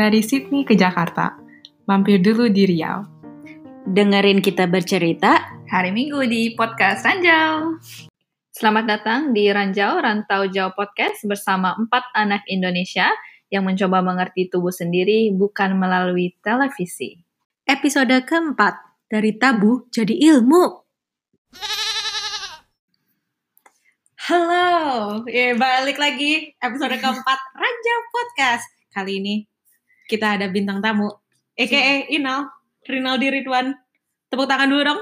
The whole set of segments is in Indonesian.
Dari Sydney ke Jakarta, mampir dulu di Riau. Dengerin kita bercerita hari Minggu di Podcast Ranjau. Selamat datang di Ranjau Rantau Jauh Podcast bersama empat anak Indonesia yang mencoba mengerti tubuh sendiri bukan melalui televisi. Episode keempat, dari tabu jadi ilmu. Halo, ya balik lagi episode keempat Ranjau Podcast. Kali ini kita ada bintang tamu, EKE Inal, Rinaldi Ridwan. Tepuk tangan dulu dong.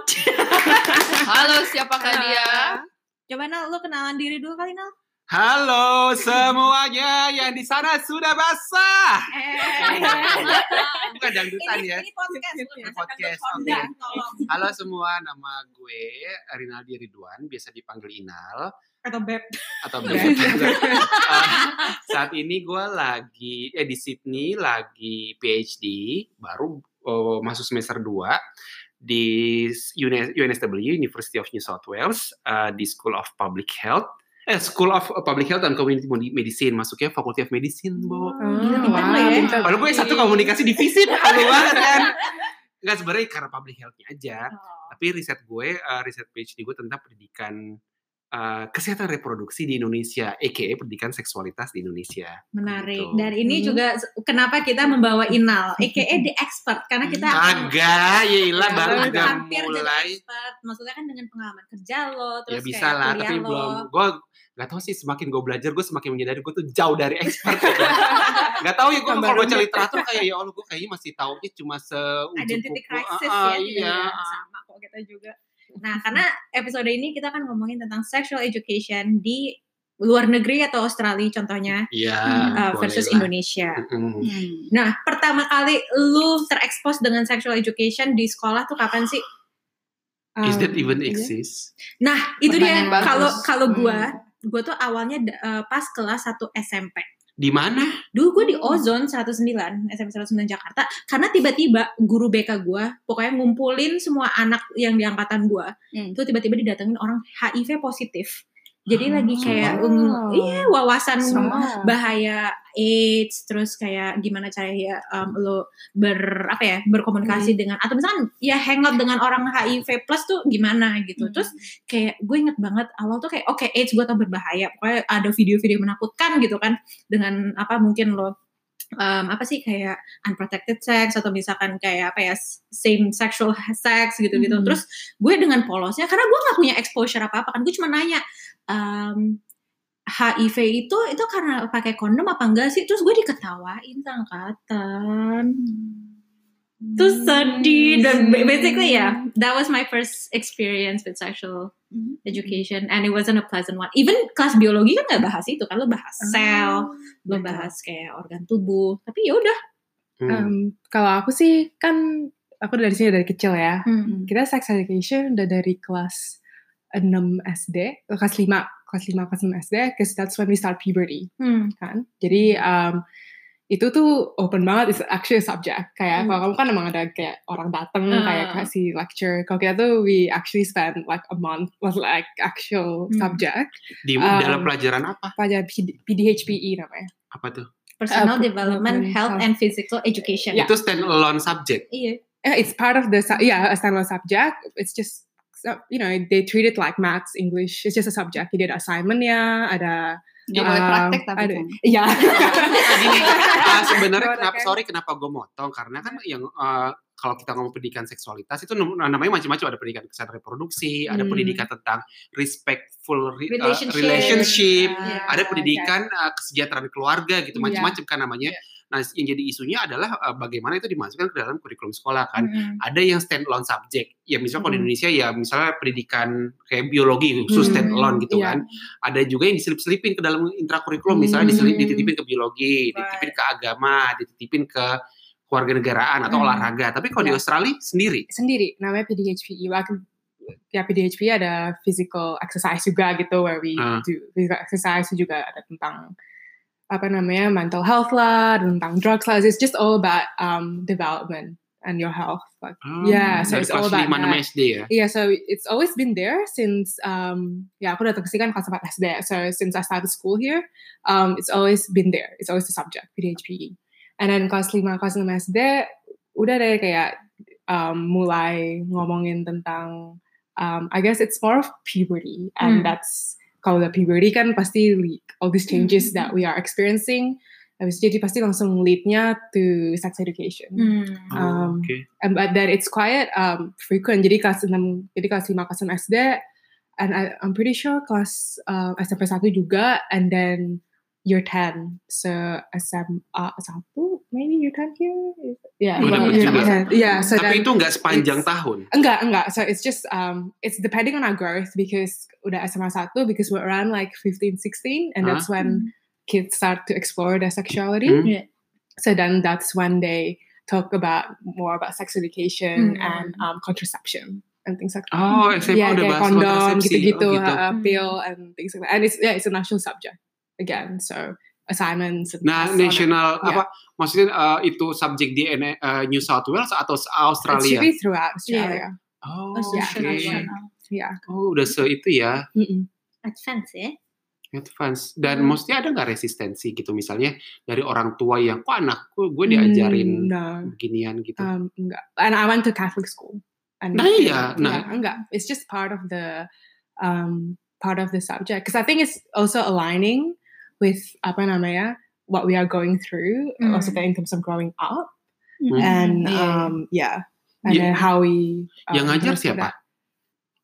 Halo, siapakah dia? Coba Nal, lu kenalan diri dulu kali Nal. Halo semuanya yang di sana sudah basah. Eh, Bukan dangdutan ya. Ini podcast, Ini podcast, oke. Halo semua, nama gue Rinaldi Ridwan, biasa dipanggil Inal Atau Beb. atau Beb. Eh, saat ini gue lagi eh di Sydney lagi PhD, baru oh, masuk semester 2 di UNS UNSW University of New South Wales eh, di School of Public Health. Eh, School of Public Health and Community Medicine, masuknya Faculty of Medicine, Bo. Gila, pintar lo ya. Padahal gue satu komunikasi divisi, malu banget kan. Enggak sebenarnya karena public health-nya aja. Tapi riset gue, eh, riset PhD gue tentang pendidikan eh, kesehatan reproduksi di Indonesia, aka pendidikan seksualitas di Indonesia. Menarik. Gitu. Dan ini Hmm. juga kenapa kita membawa Inal, aka the expert, karena kita akan Kagak, ya ilah Ya, baru hampir jadi mulai. expert. Maksudnya kan dengan pengalaman kerja lo, Ya terus bisa kayak lah, tapi lo. belum. Gue nggak tahu sih semakin gue belajar, gue semakin menyadari gue tuh jauh dari expert. gitu. Gak tahu ya gue kalau baca literatur kayak ya Allah gue kayaknya masih taunya cuma seujung Identity crisis Ah, ah, ya, Iya. sama kok kita juga. Nah, karena episode ini kita akan ngomongin tentang sexual education di luar negeri atau Australia contohnya Iya. uh, versus lah. Indonesia. Mm-mm. Nah, pertama kali lu terekspos dengan sexual education di sekolah tuh kapan sih? Is that Um, even iya. exist? Nah, itu dia Pertanyaan bagus. kalau kalau gua, Hmm. gua tuh awalnya uh, pas kelas 1 SMP. Di mana? Dulu gue di Ozone 109, SMP 109 Jakarta, karena tiba-tiba guru BK gue, pokoknya ngumpulin semua anak yang di angkatan gue, Hmm. itu tiba-tiba didatengin orang HIV positif. Jadi lagi kayak, um, iya wawasan Semua. bahaya AIDS, terus kayak gimana cara ya um, lo ber apa ya berkomunikasi dengan atau misalkan ya hangout dengan orang HIV plus tuh gimana gitu. Hmm. Terus kayak gue inget banget awal tuh kayak oke AIDS gue tau berbahaya, pokoknya ada video-video menakutkan gitu kan dengan apa mungkin lo um, apa sih kayak unprotected sex atau misalkan kayak apa ya same sexual sex gitu-gitu. Mhm. Terus gue dengan polosnya karena gue nggak punya exposure apa-apa kan gue cuma nanya um, HIV itu itu karena pakai kondom apa enggak sih? Terus gue diketawain sama angkatan. Terus sedih dan ba- basically ya, that was my first experience with sexual education and it wasn't a pleasant one. Even kelas biologi kan nggak bahas itu kan lo bahas sel, belum bahas kayak organ tubuh. Tapi ya udah. Hmm. Um, kalau aku sih kan aku dari sini dari kecil ya. Hmm. Kita sex education udah dari kelas 6 SD, kelas 5, kelas 5, kelas 6 SD, because that's when we start puberty, Hmm. kan. Jadi um, itu tuh open banget, it's actually a subject. Kayak Hmm. kalau kamu kan emang ada kayak orang dateng, Ah. kayak kasih lecture. Kalau kita tuh we actually spend like a month with like actual Hmm. subject. Di Um, dalam pelajaran apa? Pelajaran PD, PDHPE namanya. Apa tuh? Personal Uh, development, health and physical education. Yeah. Itu stand alone subject. Iya. Uh, it's part of the yeah a standalone subject. It's just you know they treat it like maths, English. It's just a subject. Jadi ada assignmentnya, ada Gak boleh um, praktek tapi ada, kan. Iya. Nah, ah, sebenarnya kenapa Ken? sorry kenapa gue motong karena kan yang eh, kalau kita ngomong pendidikan seksualitas itu nam- namanya macam-macam ada pendidikan kesehatan reproduksi, ada Hmm. pendidikan tentang respectful re- eh, Relationship. relationship, Iya. ada pendidikan eh, kesejahteraan keluarga gitu Iya. macam-macam kan namanya. Nah, yang jadi isunya adalah eh, bagaimana itu dimasukkan ke dalam kurikulum sekolah kan. Mm-mm. Ada yang stand alone subject. Ya misalnya kalau di Hmm. Indonesia ya misalnya pendidikan kayak biologi khusus Hmm, stand alone gitu iya. kan. Ada juga yang diselip-selipin ke dalam intrakurikulum misalnya diselip, Hmm. dititipin ke biologi, dititipin ke agama, dititipin ke keluarga negaraan atau Hmm. olahraga. Tapi kalau di Iya. Australia sendiri. Sendiri namanya PDHPE. Waktu ya PDHPE ada physical exercise juga gitu where we Ah. do physical exercise juga ada tentang apa namanya mental health lah, tentang drugs lah. It's just all about um, development and your health. Like, Yeah, so dari it's all about 5 6 that. SD ya. Yeah, so it's always been there since um yeah, aku datang ke sini kan kelas 4 SD. So since I started school here, um it's always been there. It's always the subject PDHPE. And then kelas 5 kelas 6 SD udah deh kayak um, mulai ngomongin tentang um, I guess it's more of puberty and Hmm. that's kalau udah puberty kan pasti all these changes Hmm. that we are experiencing habis jadi pasti langsung leadnya to sex education Hmm. Oh, Um, Oke. and but then it's quite um, frequent. Jadi kelas 6, jadi kelas 5, kelas 6 SD, and I, I'm pretty sure kelas uh, SMP 1 juga, and then year 10. So SMA 1, maybe year 10 here? Yeah, dapat year juga. 10. Yeah, so Tapi then, itu nggak sepanjang tahun. enggak, enggak. So it's just, um, it's depending on our growth because udah SMA 1 because we're around like 15, 16, and that's when kids start to explore their sexuality. Hmm. Yeah. So then that's when they talk about more about sex education Hmm. and um, contraception and things like that. Oh, SMP yeah, udah kayak bahas kondom gitu-gitu, Oh, gitu. uh, Hmm. pill and things like that. And it's yeah, it's a national subject again. So assignments. And Nah, national Yeah. apa maksudnya uh, itu subjek di uh, New South Wales atau It should Australia? be throughout Australia. Oh, Oh, oke. nasional. Yeah. Oh, udah se itu ya. Mm-mm. Advance ya. advance dan Hmm. maksudnya ada nggak resistensi gitu misalnya dari orang tua yang kok anakku gue diajarin Mm, no. beginian gitu Um, enggak. And I went to Catholic school. And Nah, iya, nah. yeah, enggak. It's just part of the um, part of the subject because I think it's also aligning with apa namanya what we are going through, Mm. also in terms of growing up, Hmm. and Iya. um, yeah, and Ya- then how we. yang um, ngajar go through siapa.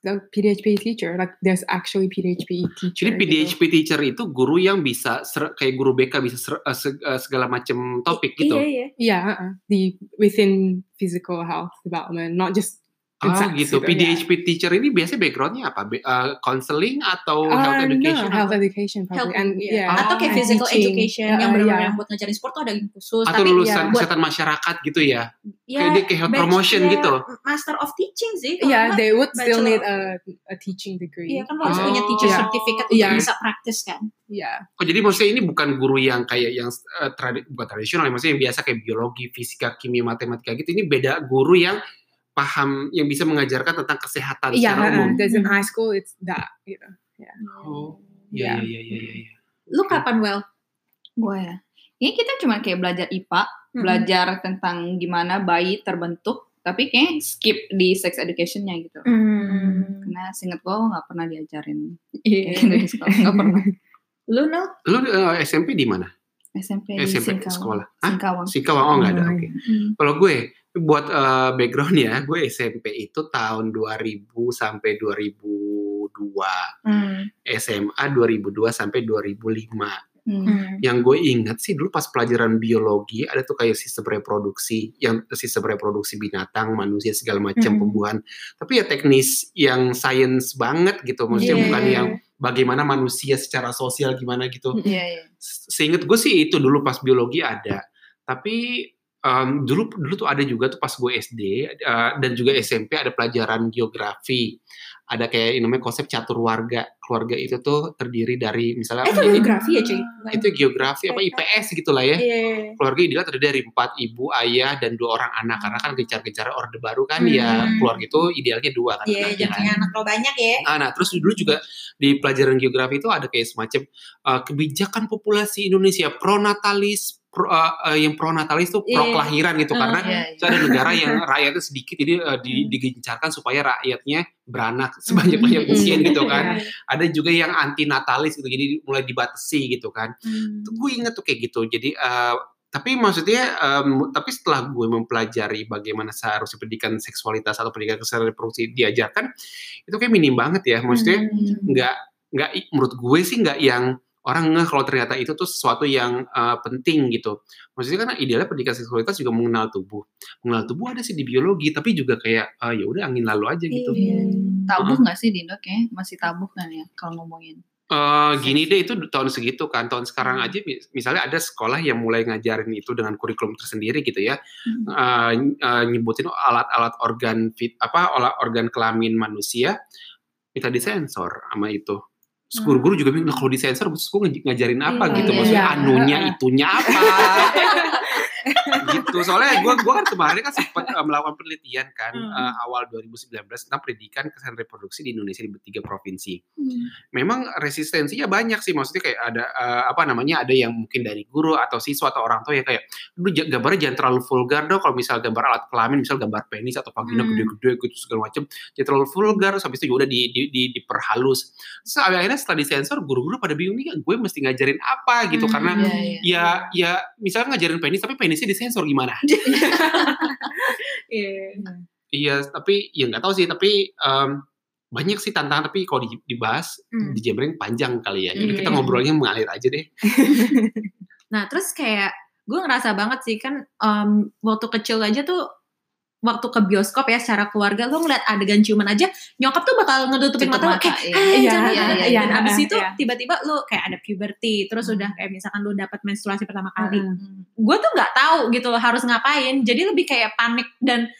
The PDHP teacher, like there's actually PDHP teacher. jadi gitu. PDHP teacher itu guru yang bisa ser- kayak guru BK bisa ser- uh, se- uh, segala macam topik gitu Iya, iya. Yeah, uh-uh. the within physical health development, not just. Ah sex gitu. ya. PDHP teacher ini biasanya backgroundnya apa? Be- uh, counseling atau Uh, health education? No, health education probably, Health, and iya. yeah, Atau kayak Oh. physical Teaching. education Uh, yang benar-benar iya. yang buat ngajarin sport tuh ada yang khusus. Atau tapi lulusan ya, buat kesehatan masyarakat gitu ya? ya, kayak dia kayak health batch- promotion ya, gitu. Master of teaching sih. kalau yeah, they would still bachelor. need a, a teaching degree. Iya kan lo harus Oh. punya teacher Iya. certificate untuk Iya. bisa praktis kan. Yeah, Oh jadi maksudnya ini bukan guru yang kayak yang uh, tradi- bukan tradisional, ya, maksudnya yang biasa kayak biologi, fisika, kimia, matematika gitu. Ini beda guru yang paham, yang bisa mengajarkan tentang kesehatan yeah. secara umum. There's in high school, it's that. You know. Oh, Iya, Yeah. iya, iya, iya. iya. Lu kapan well? Gue ya. Ini kita cuma kayak belajar IPA, belajar tentang gimana bayi terbentuk, tapi kayak skip di sex educationnya gitu. Hmm. Karena seinget gue nggak pernah diajarin Iya. kayak gitu di sekolah, nggak pernah. Lu no? Lu uh, SMP di mana? SMP di SMP Singkawang. sekolah. Hah? Singkawang. Singkawang, oh nggak ada, Oh, oke. Hmm. Kalau gue, buat uh, background ya, gue SMP itu tahun 2000 sampai 2002. Hmm. SMA 2002 sampai 2005. Hmm. Yang gue ingat sih dulu pas pelajaran biologi ada tuh kayak sistem reproduksi, yang sistem reproduksi binatang, manusia segala macam Hmm. pembuahan. Tapi ya teknis yang sains banget gitu, maksudnya Iya. bukan yang bagaimana manusia secara sosial gimana gitu. Iya, iya. Seingat gue sih itu dulu pas biologi ada. Tapi em, dulu dulu tuh ada juga tuh pas gue SD eh, dan juga SMP ada pelajaran geografi. Ada kayak yang namanya konsep catur warga. Keluarga itu tuh terdiri dari misalnya Eh, itu ini- geografi ya cuy? itu geografi apa IPS gitu lah ya. Iya. Keluarga ideal terdiri dari empat ibu, ayah, dan dua orang anak. Karena kan gencar-gencar orde baru kan Hmm. ya keluarga itu idealnya dua kan. Iya, anaknya kan. anak lo banyak ya. Nah, nah, terus dulu juga di pelajaran geografi itu ada kayak semacam uh, kebijakan populasi Indonesia pronatalis pro, uh, yang pronatalis itu pro kelahiran gitu Uh, karena Iya, itu ada negara yang rakyatnya sedikit jadi uh, di, digencarkan supaya rakyatnya beranak sebanyak-banyak mungkin gitu kan. Iya. Ada juga yang anti natalis gitu jadi mulai dibatasi gitu kan. Hmm. Tuh gue inget tuh kayak gitu. Jadi uh, tapi maksudnya um, tapi setelah gue mempelajari bagaimana seharusnya pendidikan seksualitas atau pendidikan kesehatan reproduksi diajarkan itu kayak minim banget ya. Maksudnya Hmm. nggak nggak menurut gue sih nggak yang orang ngeh kalau ternyata itu tuh sesuatu yang uh, penting gitu. Maksudnya kan idealnya pendidikan seksualitas juga mengenal tubuh. Mengenal tubuh ada sih di biologi, tapi juga kayak uh, ya udah angin lalu aja gitu. Iya. Tabuh nggak sih di Indo kayaknya? Masih tabuh kan ya kalau ngomongin. Eh, gini deh itu tahun segitu kan tahun sekarang Hmm. aja mis- misalnya ada sekolah yang mulai ngajarin itu dengan kurikulum tersendiri gitu ya Hmm. Eh, ny- eh, nyebutin alat-alat organ fit apa olah organ kelamin manusia minta disensor sama itu Terus Hmm. guru-guru juga bingung, nah kalau disensor terus gue ngaj- ngajarin apa Iya, gitu iya. maksudnya Iya. anunya itunya apa gitu. Soalnya gue gua kan kemarin kan sempat uh, melakukan penelitian kan Hmm. uh, awal 2019 tentang pendidikan kesehatan reproduksi di Indonesia di tiga provinsi. Hmm. Memang resistensinya banyak sih. Maksudnya kayak ada uh, apa namanya ada yang mungkin dari guru atau siswa atau orang tua yang kayak, "Aduh ja- gambarnya jangan terlalu vulgar dong kalau misal gambar alat kelamin, misal gambar penis atau vagina Hmm. gede-gede gitu segala macam, jangan terlalu vulgar." Habis itu juga udah di, di, di- diperhalus. Terus akhirnya setelah disensor guru-guru pada bingung nih gue mesti ngajarin apa gitu Hmm, karena Iya, iya. ya ya misalnya ngajarin penis tapi penisnya disensor gimana? Iya. Iya, tapi ya nggak tahu sih. Tapi em, banyak sih tantangan. Tapi kalau di- dibahas, Hmm. dijembreng panjang kali ya. Jadi Iya. kita ngobrolnya mengalir aja deh. Nah, terus kayak gue ngerasa banget sih kan em, waktu kecil aja tuh waktu ke bioskop ya secara keluarga lo ngeliat adegan ciuman aja nyokap tuh bakal ngedutupin Tutup mata mata, kayak iya. eh Iya, jangan iya, jangan." iya, dan iya, abis itu iya. tiba-tiba lo kayak ada puberty terus Hmm. udah kayak misalkan lo dapat menstruasi pertama kali Mm. Hmm. gue tuh nggak tahu gitu loh harus ngapain jadi lebih kayak panik dan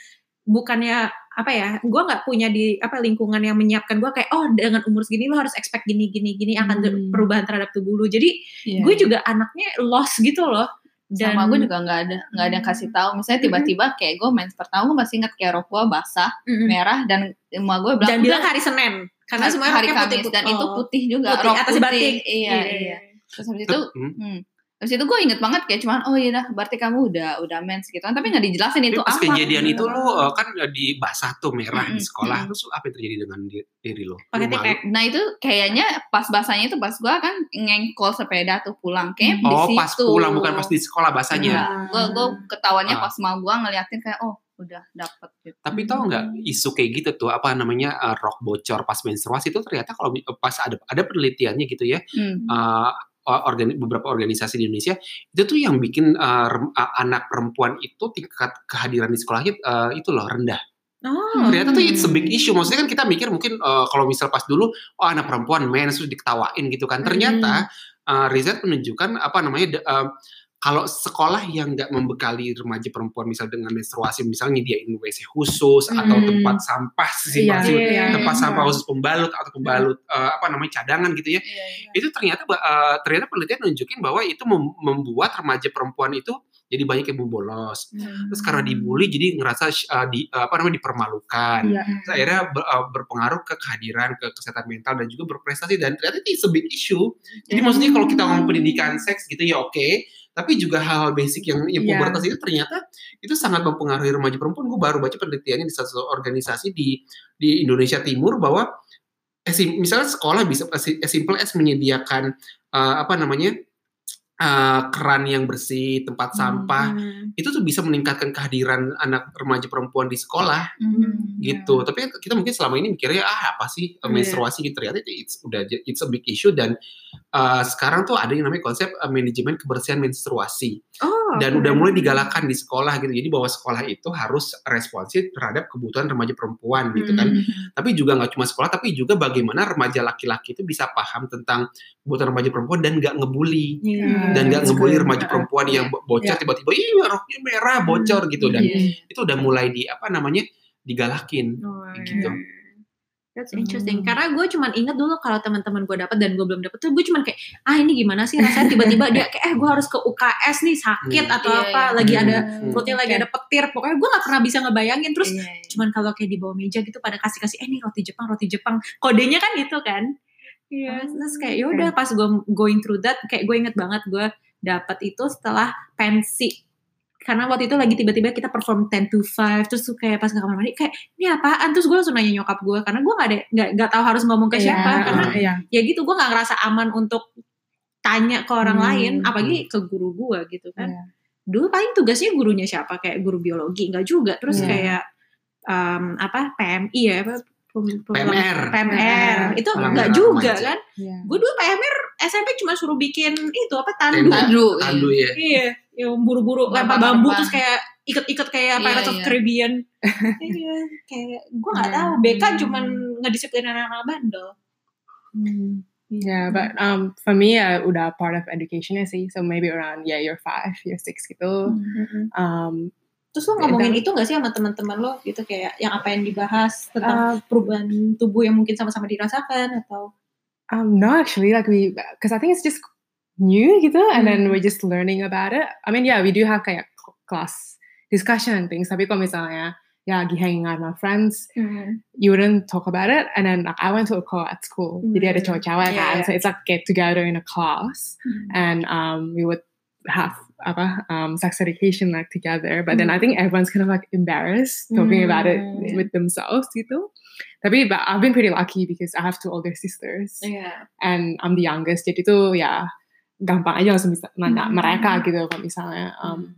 bukannya apa ya gue nggak punya di apa lingkungan yang menyiapkan gue kayak oh dengan umur segini lo harus expect gini gini gini akan Hmm. perubahan terhadap tubuh lo jadi Iya. gue juga anaknya lost gitu loh dan sama gue juga nggak ada nggak ada yang kasih tahu misalnya tiba-tiba kayak gue mens pertama gue masih ingat kayak rok gue basah Mm-mm. merah dan emak gue bilang dan bilang "Udah, hari Senin karena semuanya hari Kamis putih dan itu Oh. putih juga Putih, rok atasnya putih batik. iya iya terus habis itu Hmm. hmm. Habis itu gue inget banget kayak cuman oh iya dah berarti kamu udah udah mens gitu kan tapi nggak dijelasin Tapi itu pas apa kejadian gitu. itu lo uh, kan uh, di basah tuh merah di Mm-mm. sekolah. Mm. Terus apa yang terjadi dengan di- diri lo? Pakai. Nah itu kayaknya pas basahnya itu pas gue kan ngengkol sepeda tuh pulang kayak di Oh, pas pulang bukan pas di sekolah basahnya. Gue gue ketawanya Ah. pas mau gue ngeliatin kayak oh udah dapet gitu. Tapi tau nggak isu kayak gitu tuh apa namanya uh, rok bocor pas menstruasi itu ternyata kalau pas ada ada penelitiannya gitu ya Hmm. uh, organi- beberapa organisasi di Indonesia itu tuh yang bikin uh, rem- uh, anak perempuan itu tingkat kehadiran di sekolahnya uh, itu loh rendah. oh Ternyata tuh it's a big Hmm. issue. Maksudnya kan kita mikir mungkin uh, kalau misal pas dulu oh anak perempuan mens terus diketawain gitu kan. Ternyata uh, riset menunjukkan apa namanya uh, kalau sekolah yang nggak membekali remaja perempuan misal dengan menstruasi misalnya nyediain WC khusus atau Hmm. tempat sampah Iya, simpan iya, tempat iya. sampah khusus pembalut atau pembalut uh, apa namanya cadangan gitu ya. Itu ternyata uh, ternyata penelitian nunjukin bahwa itu mem- membuat remaja perempuan itu jadi banyak yang bolos terus karena dibully jadi ngerasa uh, di uh, apa namanya dipermalukan. Iya. Terus akhirnya ber- uh, berpengaruh ke kehadiran ke kesehatan mental dan juga berprestasi. Dan ternyata itu a big issue jadi maksudnya kalau kita ngomong pendidikan seks gitu ya oke tapi juga hal-hal basic yang yang Iya. pubertas itu ternyata itu sangat mempengaruhi remaja perempuan gue baru baca penelitiannya di satu organisasi di di Indonesia Timur bahwa misalnya sekolah bisa as simple as menyediakan uh, apa namanya uh, keran yang bersih tempat sampah Hmm. itu tuh bisa meningkatkan kehadiran anak remaja perempuan di sekolah Hmm. gitu. Tapi kita mungkin selama ini mikirnya ah apa sih Iya. menstruasi gitu ternyata itu it's, udah it's a big issue dan uh, sekarang tuh ada yang namanya konsep uh, manajemen kebersihan menstruasi oh dan udah mulai digalakan di sekolah gitu. Jadi bahwa sekolah itu harus responsif terhadap kebutuhan remaja perempuan gitu kan. Hmm. Tapi juga nggak cuma sekolah tapi juga bagaimana remaja laki-laki itu bisa paham tentang kebutuhan remaja perempuan dan nggak ngebully Iya. Dan nggak That's ngebully remaja perempuan yang bo- bocor Yeah. tiba-tiba ih roknya merah bocor gitu dan Iya. itu udah mulai di apa namanya digalakin Oh, gitu. iya. That's interesting. Hmm. Karena gue cuman inget dulu kalau teman-teman gue dapet dan gue belum dapet tuh gue cuman kayak ah ini gimana sih rasanya tiba-tiba dia kayak eh gue harus ke UKS nih sakit Hmm. atau Iya, apa iya. lagi Hmm. ada Hmm. perutnya lagi Oke. ada petir pokoknya gue nggak pernah bisa ngebayangin terus Iya, iya. cuman kalau kayak di bawah meja gitu pada kasih kasih eh ini roti Jepang roti Jepang kodenya kan itu kan Iya, terus kayak ya udah pas gue going through that kayak gue inget banget gue dapet itu setelah pensi karena waktu itu lagi tiba-tiba kita perform 10 to 5 terus tuh kayak pas ke kamar mandi kayak ini apaan terus gue langsung nanya nyokap gue karena gue nggak ada nggak nggak tahu harus ngomong ke siapa Iya, karena iya. ya gitu gue nggak ngerasa aman untuk tanya ke orang Hmm. lain apalagi ke guru gue gitu kan Iya. dulu paling tugasnya gurunya siapa kayak guru biologi nggak juga terus Iya. kayak um, apa PMI ya apa PMR. PMR itu Palang nggak Merah juga Remaja. kan Iya. gue dulu PMR SMP cuma suruh bikin itu apa tandu. Tandu, iya. tandu ya iya yang buru-buru lempar bambu terus kayak iket-iket kayak Iya, Pirates of iya. Caribbean iya kayak gue nggak Iya. tahu BK cuman ngedisiplin anak-anak bandel Hmm. Yeah, but um, for me, uh, udah part of education sih. So maybe around yeah year five, year six gitu. Um, terus lo ngomongin itu gak sih sama teman-teman lo gitu kayak yang apa yang dibahas tentang uh, perubahan tubuh yang mungkin sama-sama dirasakan atau um, no, actually, like we, because I think it's just new gitu, and then Hmm. we're just learning about it. I mean, yeah, we do have kayak class discussion and things. Tapi kalau misalnya ya lagi hanging out with my friends, Hmm. you wouldn't talk about it. And then like, I went to a co at school. Jadi ada Hmm. cowok-cowok Yeah, kan. yeah. So it's like get together in a class and um, we would have apa um, sex education like together. But then I think everyone's kind of like embarrassed talking about it Hmm. with themselves gitu. Tapi but I've been pretty lucky because I have two older sisters Iya. and I'm the youngest. Jadi tuh ya gampang aja langsung bisa nanya Hmm. mereka gitu kalau misalnya um,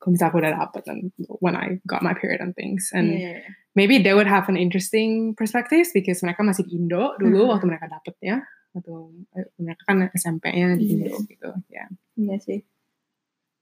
kalau misalnya aku udah dapet dan when I got my period and things and Iya. maybe they would have an interesting perspectives because mereka masih di Indo dulu Mhm. waktu mereka dapetnya atau eh, mereka kan SMP-nya di Iya. Indo gitu ya. Iya sih.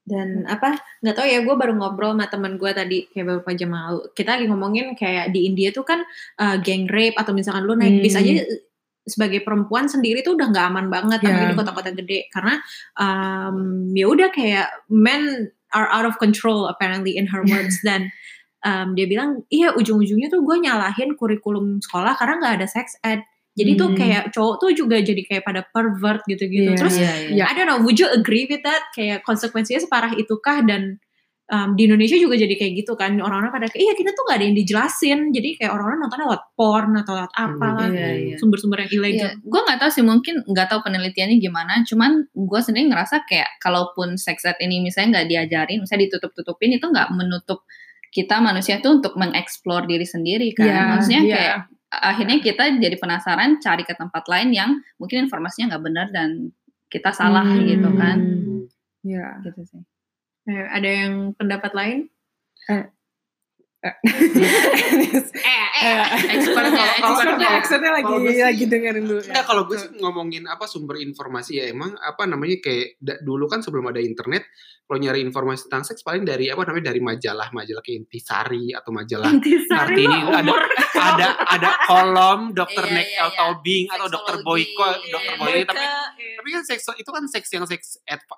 Dan apa nggak tahu ya gue baru ngobrol sama temen gue tadi kayak beberapa jam lalu. Kita lagi ngomongin kayak di India tuh kan uh, gang rape atau misalkan lu naik bis Hmm. aja uh, sebagai perempuan sendiri tuh udah nggak aman banget apalagi Yeah. di kota-kota gede. Karena um, ya udah kayak men are out of control apparently in her words. Dan um, dia bilang iya ujung-ujungnya tuh gue nyalahin kurikulum sekolah karena nggak ada sex ed jadi tuh Hmm. kayak cowok tuh juga jadi kayak pada pervert gitu-gitu Iya. terus Iya, iya. Ya. I don't know, would you agree with that? Kayak konsekuensinya separah itukah dan um, di Indonesia juga jadi kayak gitu kan orang-orang pada kayak iya kita tuh gak ada yang dijelasin jadi kayak orang-orang nontonnya lewat porn atau lewat apa lah Iya, iya. sumber-sumber yang ilegal. Iya, gue nggak tahu sih mungkin nggak tahu penelitiannya gimana. Cuman gue sendiri ngerasa kayak kalaupun sex ed ini misalnya nggak diajarin, misalnya ditutup-tutupin itu nggak menutup kita manusia tuh untuk mengeksplor diri sendiri kan. Iya, Maksudnya iya. kayak akhirnya kita jadi penasaran cari ke tempat lain yang mungkin informasinya nggak benar dan kita salah Hmm. gitu kan. Ya. Gitu sih. Eh, ada yang pendapat lain? Eh, eh, Expertnya lagi sih- lagi dengerin dulu. Enggak kalau gue sih ngomongin apa sumber informasi ya emang apa namanya kayak da- dulu kan sebelum ada internet kalau nyari informasi tentang seks paling dari apa namanya dari majalah majalah kayak Intisari atau majalah Intisari mah ada ada ada kolom dokter Iya, Nick iya, iya. Tobing atau dokter Boyko iya, dokter iya. Boyko tapi Iya. tapi kan seks itu kan seks yang seks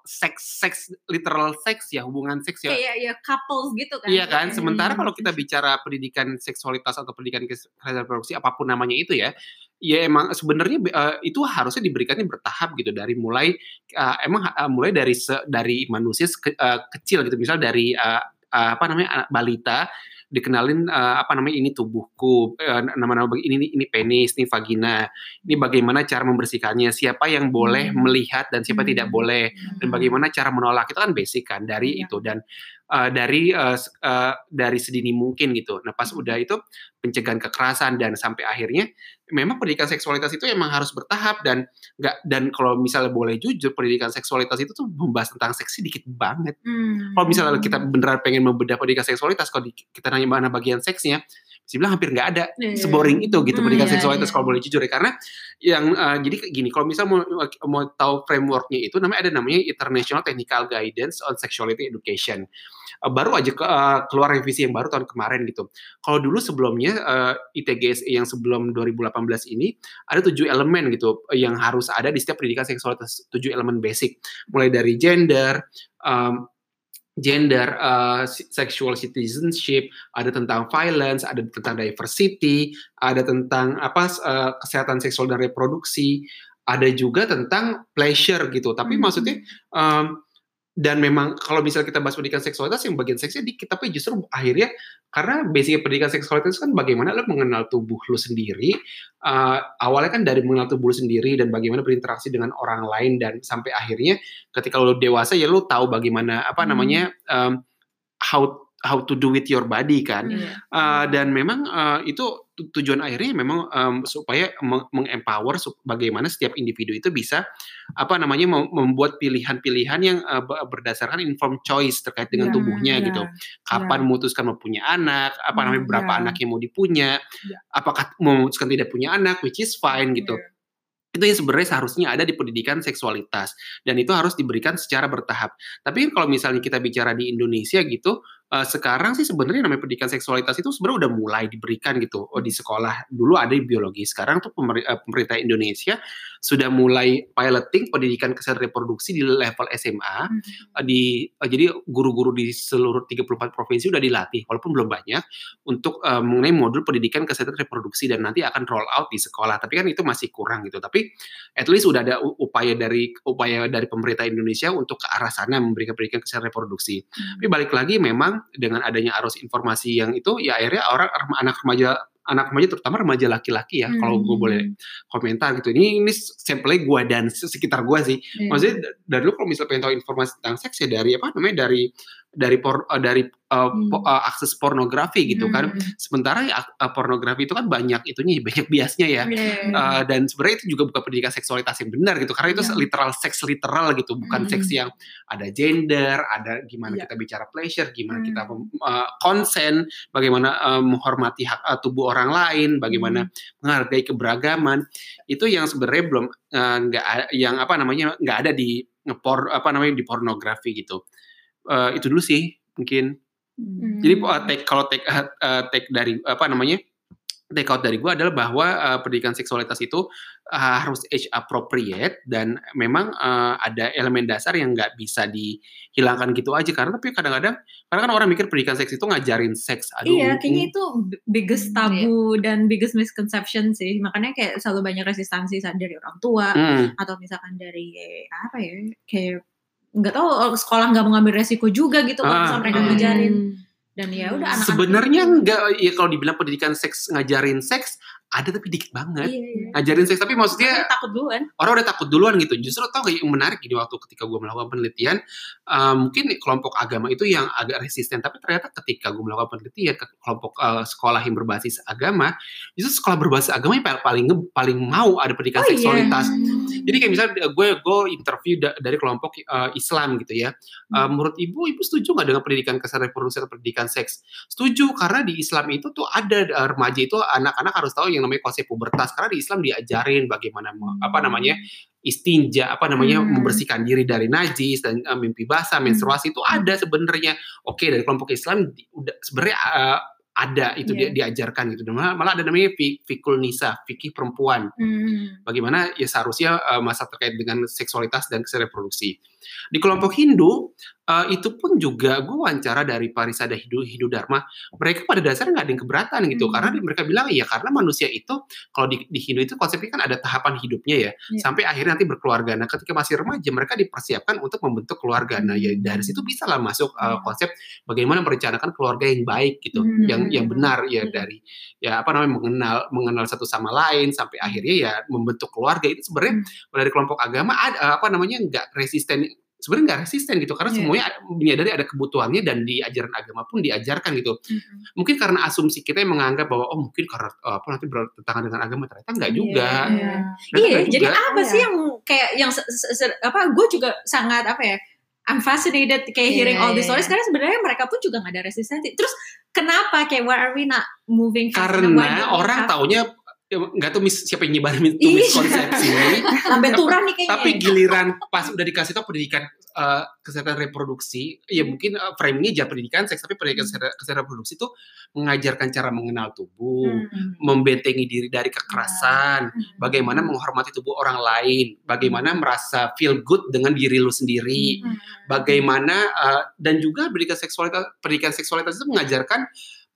seks seks literal seks ya hubungan seks ya kayak ya couples gitu kan. Iya kan, sementara Hmm. kalau kita bicara pendidikan seksualitas atau pendidikan kesehatan reproduksi apa pun namanya itu ya, ya emang sebenarnya eh, itu harusnya diberikannya bertahap gitu dari mulai eh, emang eh, mulai dari se- dari manusia eh, kecil gitu, misal dari eh, eh, apa namanya anak balita dikenalin eh, apa namanya ini tubuhku, eh, nama-nama ini ini penis, ini vagina, ini bagaimana cara membersihkannya, siapa yang boleh Hmm. melihat dan siapa Hmm. tidak boleh dan bagaimana cara menolak itu kan basic kan dari Iya. itu dan uh, dari uh, uh, dari sedini mungkin gitu. Nah pas udah itu pencegahan kekerasan dan sampai akhirnya memang pendidikan seksualitas itu emang harus bertahap dan nggak dan kalau misalnya boleh jujur pendidikan seksualitas itu tuh membahas tentang seks dikit banget. Hmm. Kalau misalnya kita beneran pengen membedah pendidikan seksualitas kalau di- kita nanya mana bagian seksnya bisa bilang hampir nggak ada Iya. seboring itu gitu Hmm, pendidikan iya, seksualitas iya. kalau boleh jujur ya karena yang uh, jadi kayak gini kalau misal mau mau tahu frameworknya itu namanya ada namanya International Technical Guidance on Sexuality Education Uh, baru aja ke, uh, keluar revisi yang baru tahun kemarin gitu kalau dulu sebelumnya uh, ITGSE yang sebelum 2018 ini ada tujuh elemen gitu yang harus ada di setiap pendidikan seksualitas tujuh elemen basic mulai dari gender um, gender, uh, sexual citizenship, ada tentang violence, ada tentang diversity, ada tentang apa uh, kesehatan seksual dan reproduksi, ada juga tentang pleasure gitu. Tapi Hmm. maksudnya um, dan memang kalau misalnya kita bahas pendidikan seksualitas yang bagian seksnya dikit, tapi justru akhirnya karena basic pendidikan seksualitas kan bagaimana lo mengenal tubuh lo sendiri, uh, awalnya kan dari mengenal tubuh lo sendiri dan bagaimana berinteraksi dengan orang lain dan sampai akhirnya ketika lo dewasa ya lo tahu bagaimana apa Hmm. namanya um, how how to do with your body kan Iya. Uh, dan memang uh, itu tu- tujuan akhirnya memang um, supaya meng- mengempower bagaimana setiap individu itu bisa apa namanya mem- membuat pilihan-pilihan yang uh, be- berdasarkan informed choice terkait dengan Ya, tubuhnya ya. gitu kapan memutuskan mau punya anak apa Hmm, namanya berapa ya. anak yang mau dipunya Ya. apakah memutuskan tidak punya anak which is fine gitu Iya. itu yang sebenarnya seharusnya ada di pendidikan seksualitas dan itu harus diberikan secara bertahap. Tapi kalau misalnya kita bicara di Indonesia gitu, uh, sekarang sih sebenarnya namanya pendidikan seksualitas itu sebenarnya udah mulai diberikan gitu oh, di sekolah. Dulu ada di biologi, sekarang tuh pemerintah Indonesia sudah mulai piloting pendidikan kesehatan reproduksi di level SMA. Hmm. Di uh, jadi guru-guru di seluruh 34 provinsi udah dilatih walaupun belum banyak untuk uh, mengenai modul pendidikan kesehatan reproduksi dan nanti akan roll out di sekolah. Tapi kan itu masih kurang gitu. Tapi at least sudah ada upaya dari upaya dari pemerintah Indonesia untuk ke arah sana memberikan pendidikan kesehatan reproduksi. Hmm. Tapi balik lagi memang dengan adanya arus informasi yang itu ya akhirnya orang anak remaja anak remaja terutama remaja laki-laki ya hmm. kalau gue boleh komentar gitu ini ini sampelnya gue dan sekitar gue sih yeah. maksudnya dari dulu kalau misalnya pengen tahu informasi tentang seks ya dari apa namanya dari dari por, uh, dari uh, hmm. po, uh, akses pornografi gitu kan. hmm. kan. Sementara ya, uh, pornografi itu kan banyak itunya banyak biasnya ya. Yeah. Uh, dan sebenarnya itu juga bukan pendidikan seksualitas yang benar gitu karena itu yeah. literal seks literal gitu, bukan hmm. seks yang ada gender, ada gimana yeah. kita bicara pleasure, gimana hmm. kita uh, konsen, bagaimana uh, menghormati hak uh, tubuh orang lain, bagaimana hmm. menghargai keberagaman. Itu yang sebenarnya belum nggak uh, yang apa namanya nggak ada di ngepor apa namanya di pornografi gitu uh, itu dulu sih mungkin. Hmm. Jadi uh, take kalau take uh, take dari apa namanya take out dari gue adalah bahwa uh, pendidikan seksualitas itu uh, harus age appropriate dan memang uh, ada elemen dasar yang nggak bisa dihilangkan gitu aja karena tapi kadang-kadang karena kan orang mikir pendidikan seks itu ngajarin seks aduh iya kayaknya itu biggest hmm, tabu hmm, dan biggest misconception sih makanya kayak selalu banyak resistansi dari orang tua hmm. atau misalkan dari apa ya kayak nggak tahu oh, sekolah nggak mengambil resiko juga gitu kalau ah, mereka hmm. ngajarin dan ya udah anak-anak sebenarnya nggak ya kalau dibilang pendidikan seks ngajarin seks ada tapi dikit banget. Iya, iya. ngajarin seks tapi maksudnya orang takut duluan? orang udah takut duluan gitu. Justru tau gak yang menarik gini waktu ketika gue melakukan penelitian uh, mungkin kelompok agama itu yang agak resisten. Tapi ternyata ketika gue melakukan penelitian ke kelompok uh, sekolah yang berbasis agama justru sekolah berbasis agama yang paling paling mau ada pendidikan oh, iya. seksualitas. Iya. jadi kayak misalnya gue gue interview da dari kelompok uh, Islam gitu ya. Uh, menurut ibu ibu setuju nggak dengan pendidikan kesehatan reproduksi atau pendidikan seks? Setuju karena di Islam itu tuh ada uh, remaja itu anak-anak harus tahu yang namanya konsep pubertas karena di Islam diajarin bagaimana apa namanya istinja apa namanya hmm. membersihkan diri dari najis dan uh, mimpi basah menstruasi hmm. itu ada sebenarnya oke dari kelompok Islam udah sebenarnya uh, ada itu yeah. dia diajarkan gitu malah, malah ada namanya fikul nisa fikih perempuan hmm. bagaimana ya seharusnya uh, masa terkait dengan seksualitas dan reproduksi di kelompok Hindu uh, itu pun juga gue wawancara dari Parisada Hidu, Hidu Dharma, mereka pada dasarnya nggak ada yang keberatan gitu, hmm. karena mereka bilang ya karena manusia itu kalau di, di Hindu itu konsepnya kan ada tahapan hidupnya ya, yeah. sampai akhirnya nanti berkeluarga. Nah ketika masih remaja mereka dipersiapkan untuk membentuk keluarga. Nah ya dari situ bisa lah masuk uh, konsep bagaimana merencanakan keluarga yang baik gitu, hmm. yang yang benar ya hmm. dari ya apa namanya mengenal mengenal satu sama lain sampai akhirnya ya membentuk keluarga itu sebenarnya hmm. dari kelompok agama ada apa namanya nggak resisten sebenarnya nggak resisten gitu karena yeah. semuanya menyadari ada kebutuhannya dan di ajaran agama pun diajarkan gitu. Mm-hmm. Mungkin karena asumsi kita yang menganggap bahwa oh mungkin karena uh, apa nanti bertentangan dengan agama ternyata nggak yeah, juga. Iya, yeah. jadi juga. apa sih yang kayak yang apa gue juga sangat apa ya I'm fascinated kayak yeah, hearing all these stories karena sebenarnya mereka pun juga nggak ada resistensi. Terus kenapa kayak why are we not moving? Karena orang taunya ya, nggak tahu mis, siapa yang nyebarin itu miskonsepsi sampai turun nih kayaknya tapi giliran pas udah dikasih tau pendidikan uh, kesehatan reproduksi ya mungkin uh, framingnya jangan pendidikan seks tapi pendidikan hmm. kesehatan reproduksi itu mengajarkan cara mengenal tubuh hmm. membentengi diri dari kekerasan hmm. bagaimana menghormati tubuh orang lain bagaimana hmm. merasa feel good dengan diri lu sendiri hmm. bagaimana uh, dan juga pendidikan seksualitas pendidikan seksualitas itu mengajarkan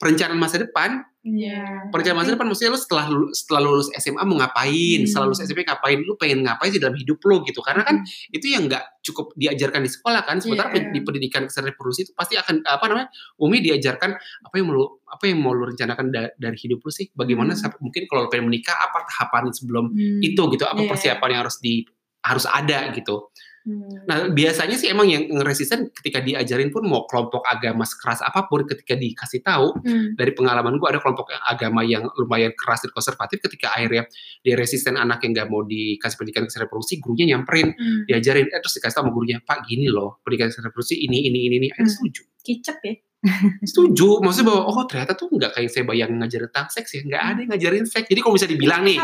perencanaan masa depan. Yeah. Perencanaan masa depan maksudnya lu setelah setelah lulus SMA mau ngapain, hmm. setelah lulus SMP ngapain, lu pengen ngapain sih dalam hidup lu gitu. Karena kan hmm. itu yang nggak cukup diajarkan di sekolah kan. Sementara yeah. di pendidikan kesehatan reproduksi itu pasti akan apa namanya? Umi diajarkan apa yang mau apa yang mau lu rencanakan da dari hidup lu sih. Bagaimana hmm. mungkin kalau lu pengen menikah apa tahapan sebelum hmm. itu gitu, apa yeah. persiapan yang harus di harus ada gitu. Hmm. Nah biasanya sih emang yang resisten ketika diajarin pun mau kelompok agama sekeras apa pun ketika dikasih tahu hmm. dari pengalaman gue ada kelompok agama yang lumayan keras dan konservatif ketika akhirnya dia resisten anak yang nggak mau dikasih pendidikan kesehatan reproduksi gurunya nyamperin hmm. diajarin eh, terus dikasih tahu sama gurunya pak gini loh pendidikan kesehatan reproduksi ini ini ini ini hmm. setuju kicep ya Setuju, maksudnya bahwa oh ternyata tuh nggak kayak saya bayangin ngajarin tentang seks ya, nggak ada yang ngajarin seks. Jadi kalau bisa dibilang nih,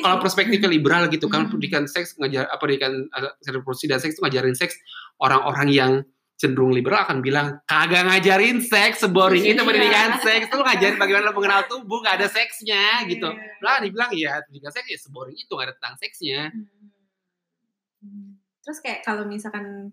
kalau perspektifnya liberal gitu kan, hmm. pendidikan seks ngajar apa pendidikan reproduksi dan seks itu ngajarin seks orang-orang yang cenderung liberal akan bilang kagak ngajarin seks seboring itu pendidikan seks. Itu lu ngajarin bagaimana mengenal tubuh gak ada seksnya gitu. Iya. lah dibilang ya pendidikan seks ya seboring itu gak ada tentang seksnya. Hmm. Terus kayak kalau misalkan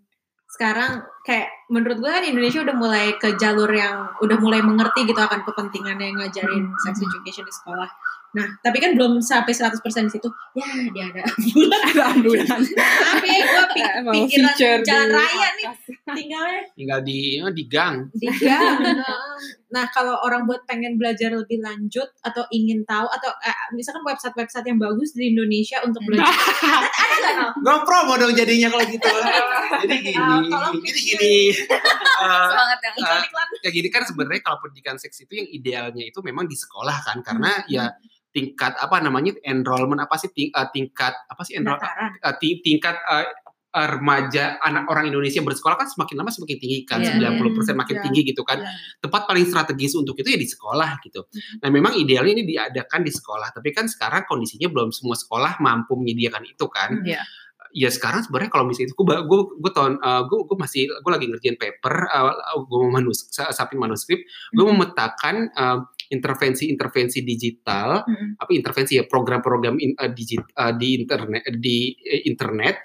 sekarang kayak menurut gue kan Indonesia udah mulai ke jalur yang udah mulai mengerti gitu akan kepentingannya ngajarin sex education di sekolah. Nah, tapi kan belum sampai 100% di situ. Ya, dia ada bulan Ada ambulan. Tapi gue Emang pikiran jalan raya nih tinggalnya tinggal di ya, di gang di gang. Nah, kalau orang buat pengen belajar lebih lanjut atau ingin tahu atau eh, misalkan website-website yang bagus di Indonesia untuk belajar. ada nggak Nal? gue promo dong jadinya kalau gitu jadi gini tolong jadi gini Eh, Semangat yang Iklan-iklan. kayak gini kan sebenarnya kalau pendidikan seks itu yang idealnya itu memang di sekolah kan karena ya tingkat apa namanya enrollment apa sih ting- eh, tingkat apa sih enroll Pendaftaran. eh, ti- tingkat eh, remaja anak orang Indonesia bersekolah kan semakin lama semakin tinggi kan Iya, 90% makin iya. tinggi gitu kan Iya. tempat paling strategis untuk itu ya di sekolah gitu nah memang idealnya ini diadakan di sekolah tapi kan sekarang kondisinya belum semua sekolah mampu menyediakan itu kan Iya. ya sekarang sebenarnya kalau misalnya itu gue gue gue tahun gue gue masih gue lagi ngerjain paper gue mau manus sapin manuskrip gue Hmm. memetakan eh, intervensi-intervensi digital Mm-mm. apa intervensi ya program-program in- eh, digit- eh, di internet di eh, internet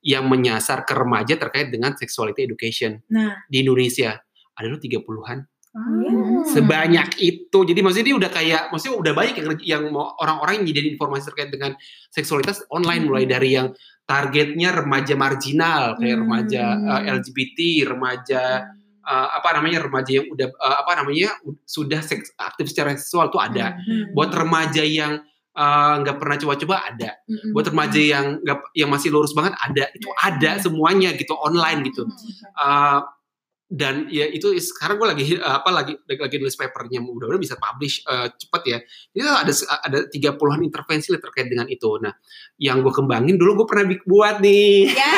yang menyasar ke remaja terkait dengan sexuality education Nah, di Indonesia ada lu 30-an Hmm. sebanyak itu jadi maksudnya dia udah kayak maksudnya udah banyak yang yang mau orang-orang yang nyediain informasi terkait dengan seksualitas online mulai Hmm. dari yang targetnya remaja marginal kayak Hmm. remaja eh, LGBT remaja eh, apa namanya remaja yang udah eh, apa namanya sudah seks, aktif secara seksual tuh ada. Hmm. buat remaja yang nggak pernah coba-coba ada. Mm-mm. buat remaja yang nggak yang masih lurus banget ada. Itu ada semuanya gitu online gitu. Uh, dan ya itu sekarang gue lagi uh, apa lagi lagi, lagi nulis papernya mudah-mudahan bisa publish uh, cepet ya. Jadi ada ada tiga puluhan intervensi terkait dengan itu. Nah yang gue kembangin dulu gue pernah buat nih. Ya.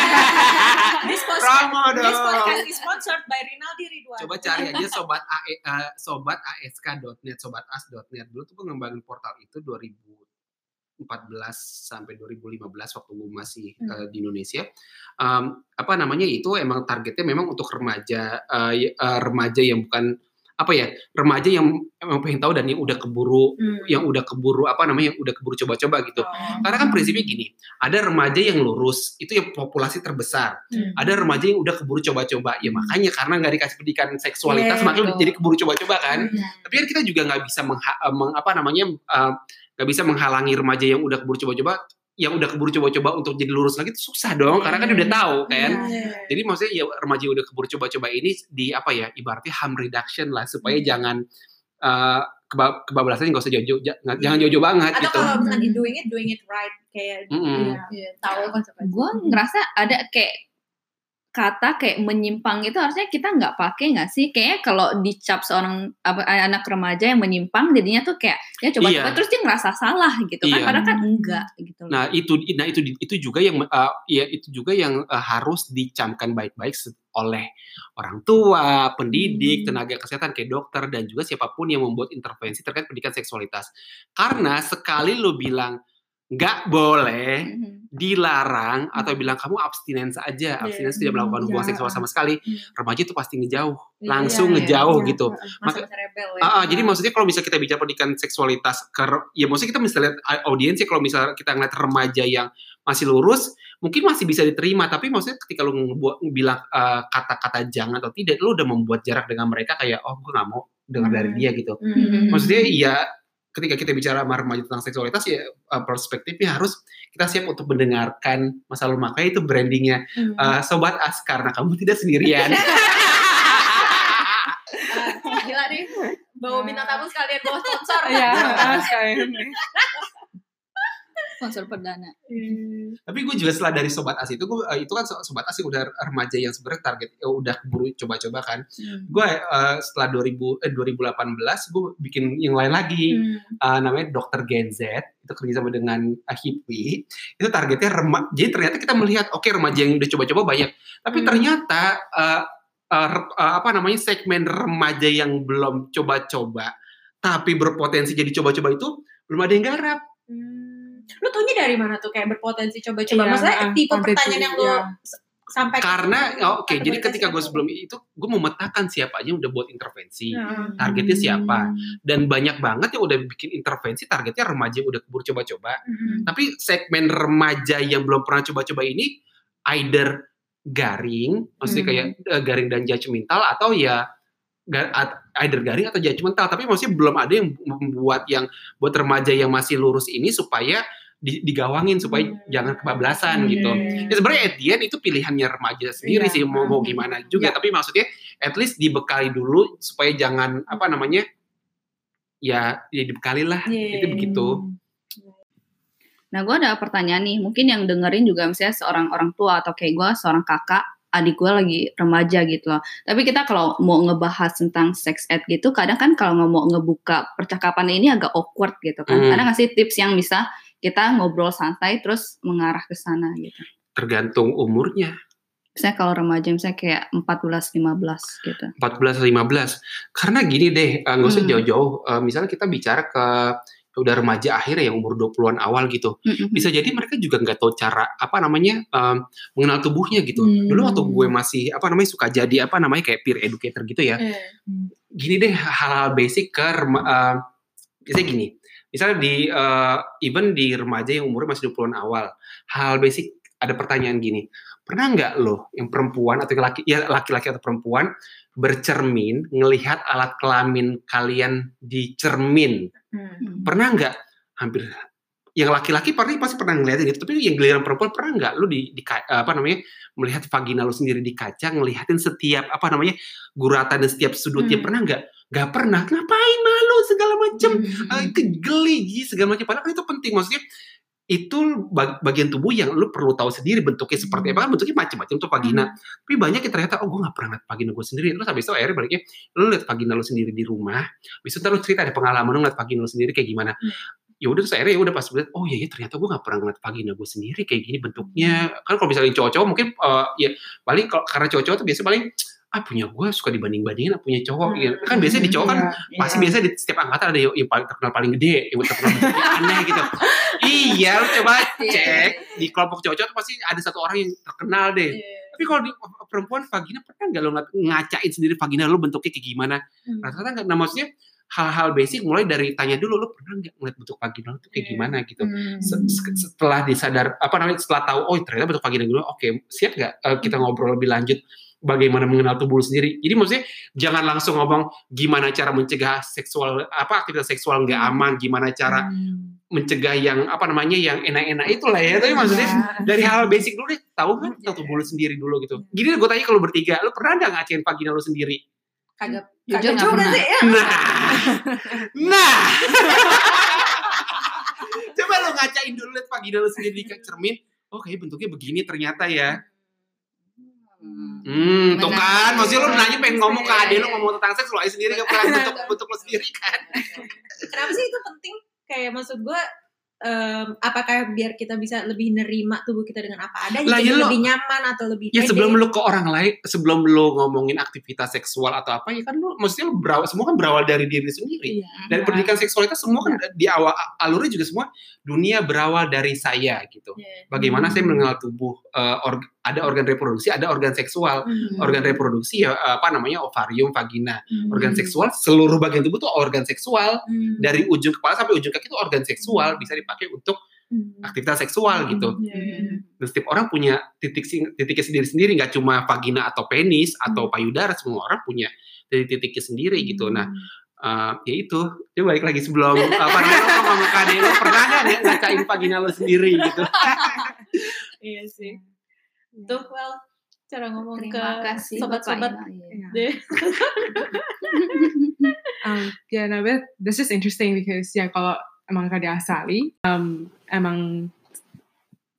Podcast, promo this dong podcast is sponsored by Rinaldi Ridwan. coba cari aja sobat AE, uh, sobat ask.net sobat as.net dulu tuh gue ngembangin portal itu 2014 sampai 2015 waktu gue masih Hmm. uh, di Indonesia um, apa namanya itu emang targetnya memang untuk remaja uh, uh, remaja yang bukan apa ya remaja yang emang pengen tahu dan yang udah keburu Hmm. yang udah keburu apa namanya yang udah keburu coba-coba gitu Oh. karena kan prinsipnya gini ada remaja yang lurus itu yang populasi terbesar Hmm. ada remaja yang udah keburu coba-coba ya makanya karena nggak dikasih pendidikan seksualitas Iya, makanya jadi keburu coba-coba kan Hmm. tapi kan kita juga nggak bisa eh, meng- apa namanya eh, nggak bisa menghalangi remaja yang udah keburu coba-coba yang udah keburu coba-coba untuk jadi lurus lagi itu susah dong karena kan udah tahu kan Iya. jadi maksudnya ya remaja udah keburu coba-coba ini di apa ya ibaratnya harm reduction lah supaya Hmm. jangan eh, keba- kebablasannya nggak usah jauh-jauh ja- jangan jauh-jauh banget Atau gitu kalau misalnya doing it, doing it right kayak Mm-mm. iya, tahu konsekuensi. gue ngerasa ada kayak kata kayak menyimpang itu harusnya kita nggak pakai nggak sih kayaknya kalau dicap seorang apa, anak remaja yang menyimpang jadinya tuh kayak ya coba-coba Iya. terus dia ngerasa salah gitu kan Iya. padahal kan enggak gitu. Nah itu, nah itu, itu juga yang, eh, ya itu juga yang eh, harus dicamkan baik-baik oleh orang tua, pendidik, Hmm. tenaga kesehatan kayak dokter dan juga siapa pun yang membuat intervensi terkait pendidikan seksualitas. Karena sekali lu bilang nggak boleh, Mhm. Dilarang atau Hmm. bilang kamu abstinens aja, abstinens tidak melakukan hubungan Iya. seksual sama sekali, Hmm. remaja itu pasti ngejauh, Iya, langsung iya, ngejauh iya. gitu. Masa-masa rebel ya. Ah, ah, jadi maksudnya kalau misalnya kita bicara pendidikan seksualitas, ke, ya maksudnya kita bisa lihat ah, audiens ya kalau misalnya kita ngeliat remaja yang masih lurus, mungkin masih bisa diterima. Tapi maksudnya ketika lu ngebuat bilang kata-kata jangan atau tidak, lu udah membuat jarak dengan mereka kayak oh gue nggak mau dengar dari Hmm. dia gitu. Hmm. Maksudnya ya ketika kita bicara sama remaja tentang seksualitas ya eh, perspektifnya harus kita siap untuk mendengarkan masa lalu makanya itu brandingnya Hmm. eh, sobat as karena kamu tidak sendirian. Ah, gila nih. Bawa bintang tamu sekalian bawa sponsor. Sekalian nih. Sponsor perdana Tapi gue juga setelah dari Sobat As itu, gue, eh, itu kan so- Sobat As yang udah remaja yang sebenarnya target, eh, udah keburu coba-coba kan. Hmm. Gue eh, setelah 2000, eh, 2018, gue bikin yang lain lagi, Hmm. eh, namanya Dokter Gen Z, itu kerjasama dengan uh, HIPWI, itu targetnya remaja, jadi ternyata kita melihat, oke remaja yang udah coba-coba banyak, tapi Hmm. ternyata eh, re- eh, apa namanya segmen remaja yang belum coba-coba, tapi berpotensi jadi coba-coba itu belum ada yang garap. Hmm. Lu taunya dari mana tuh kayak berpotensi coba-coba? Iya, Maksudnya ah, tipe pertanyaan yang lu iya. sampai karena oh, oke jadi kategoritas ketika gue sebelum itu gue memetakan siapa aja yang udah buat intervensi targetnya siapa Hmm. dan banyak banget yang udah bikin intervensi targetnya remaja yang udah keburu coba-coba mm, tapi segmen remaja yang belum pernah coba-coba ini either garing maksudnya Hmm. kayak eh, garing dan judgmental atau ya either garing atau judgmental tapi maksudnya belum ada yang membuat yang buat remaja yang masih lurus ini supaya di- digawangin supaya Hmm. jangan kebablasan Hmm. gitu. Ya sebenarnya at the end itu pilihannya remaja sendiri Iya. sih mau mau Hmm. gimana juga Iya. tapi maksudnya at least dibekali dulu supaya jangan apa namanya ya ya dibekali lah Iya. itu begitu Nah, gue ada pertanyaan nih. Mungkin yang dengerin juga misalnya seorang orang tua atau kayak gue, seorang kakak, adik gue lagi remaja gitu loh. Tapi kita kalau mau ngebahas tentang sex ed gitu, kadang kan kalau mau ngebuka percakapan ini agak awkward gitu kan. Hmm. Ada nggak sih tips yang bisa kita ngobrol santai terus mengarah ke sana gitu? tergantung umurnya Misalnya kalau remaja misalnya kayak 14-15 gitu. 14 15 karena gini deh eh, nggak usah Hmm. jauh-jauh Eh, misalnya kita bicara ke udah remaja akhir ya umur 20-an awal gitu. Mm-mm. bisa jadi mereka juga nggak tahu cara apa namanya em, mengenal tubuhnya gitu. Hmm. dulu waktu gue masih apa namanya suka jadi apa namanya kayak peer educator gitu ya. Eh, gini deh hal-hal basic ke eh, biasanya gini. Misalnya di eh, even di remaja yang umurnya masih 20-an awal. Hal basic ada pertanyaan gini pernah nggak lo yang perempuan atau laki ya laki-laki atau perempuan bercermin ngelihat alat kelamin kalian di cermin hmm. pernah nggak hampir yang laki-laki pasti pasti pernah ngeliatin itu tapi yang giliran perempuan pernah nggak lu di, di ka- apa namanya melihat vagina lu sendiri di kaca ngelihatin setiap apa namanya guratan dan setiap sudutnya Hmm. pernah nggak nggak pernah ngapain malu segala macem Hmm. Eh, gi, segala macam padahal kan itu penting maksudnya itu bag- bagian tubuh yang lu perlu tahu sendiri bentuknya seperti apa. Kan bentuknya macam-macam tuh vagina. Tapi banyak yang ternyata oh gue nggak pernah lihat vagina gue sendiri. Terus habis itu akhirnya baliknya lu lihat vagina lu sendiri di rumah. Habis itu ntar lu cerita ada pengalaman lu ngeliat vagina lu sendiri kayak gimana? Hmm. ya udah terus akhirnya ya udah pas lihat oh iya ya ternyata gue nggak pernah ngeliat vagina gue sendiri kayak gini bentuknya. Kan kalau misalnya cowok-cowok mungkin eh, ya paling kalau karena cowok-cowok tuh biasa paling ah punya gue suka dibanding-bandingin punya cowok Hmm. Ya, kan biasanya di cowok kan Iya. pasti biasa di setiap angkatan ada yang, yang paling terkenal paling gede, yang terkenal aneh gitu. Iya, lu coba cek di kelompok cowok-cowok tuh pasti ada satu orang yang terkenal deh. Iya. Tapi kalau di perempuan vagina pernah nggak lo ngacain sendiri vagina lo bentuknya kayak gimana? Hmm. Rata-rata nggak. Nah maksudnya hal-hal basic mulai dari tanya dulu lo pernah nggak ngeliat bentuk vagina lo tuh kayak Iya. gimana gitu. Hmm. Se- se- Setelah disadar apa namanya setelah tahu oh ternyata bentuk vagina gue oke siap nggak eh, kita ngobrol lebih lanjut bagaimana mengenal tubuh lu sendiri. Jadi maksudnya jangan langsung ngomong gimana cara mencegah seksual apa aktivitas seksual nggak aman, gimana cara Hmm. mencegah yang apa namanya yang enak-enak itulah ya. Tapi maksudnya Iya. dari hal basic dulu deh, tahu kan tahu tubuh lu sendiri dulu gitu. Gini gue tanya kalau bertiga, lu pernah nggak ngacain vagina lu sendiri? kagak Jujur kagak nggak juga pernah. sih ya Nah, nah. Coba lu ngacain dulu lihat vagina lu sendiri di cermin. Oh kayak bentuknya begini ternyata ya. Hmm, tuh Benar. kan, maksudnya lu nanya pengen ngomong ke Iya, adek lu iya. ngomong tentang seks, lu aja sendiri gak pernah bentuk bentuk lu sendiri kan. kenapa sih itu penting kayak maksud gue em, apakah biar kita bisa lebih nerima tubuh kita dengan apa adanya Lah, jadi ya lo- lebih nyaman atau lebih Ya pede? sebelum lu ke orang lain, sebelum lu ngomongin aktivitas seksual atau apa, ya kan lu maksudnya lu berawal, semua kan berawal dari diri sendiri. Iya. Dari pendidikan seksualitas semua kan di awal alurnya juga semua dunia berawal dari saya gitu. Iya. Bagaimana saya Hmm. mengenal tubuh eh, org- ada organ reproduksi, ada organ seksual. Hmm. Organ reproduksi ya apa namanya ovarium, vagina. Hmm. Organ seksual seluruh bagian tubuh tuh organ seksual. Hmm. Dari ujung kepala sampai ujung kaki itu organ seksual bisa dipakai untuk Hmm. aktivitas seksual gitu. Iya. Dan setiap orang punya titik titiknya sendiri-sendiri, nggak cuma vagina atau penis atau payudara, semua orang punya titik-titiknya sendiri gitu. Nah, eh, ya itu, coba balik lagi sebelum apa namanya lo lo pernah nggak ngacain vagina lo sendiri gitu? Iya sih. Tuh, well, cara ngomong Terima ke kasih sobat-sobat Bapak Ina. Iya. Um, yeah, no, but this is interesting because ya kalau emang gak diasali, um, emang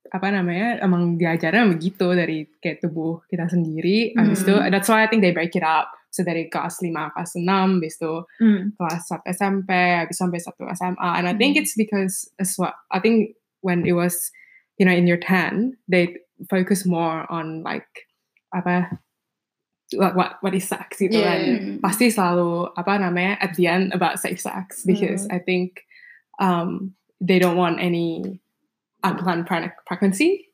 apa namanya, emang diajarnya begitu dari kayak tubuh kita sendiri. Habis itu, Hmm. that's why I think they break it up. So dari kelas 5, kelas 6, habis itu Hmm. kelas 1 SMP, habis sampai 1 SMA. And I think Hmm. it's because as well, I think when it was, you know, in year 10, they focus more on like, apa, like what, what is sex gitu Yeah. kan. Pasti selalu, apa namanya, at the end about safe sex. Because I think um, they don't want any unplanned preg- pregnancy.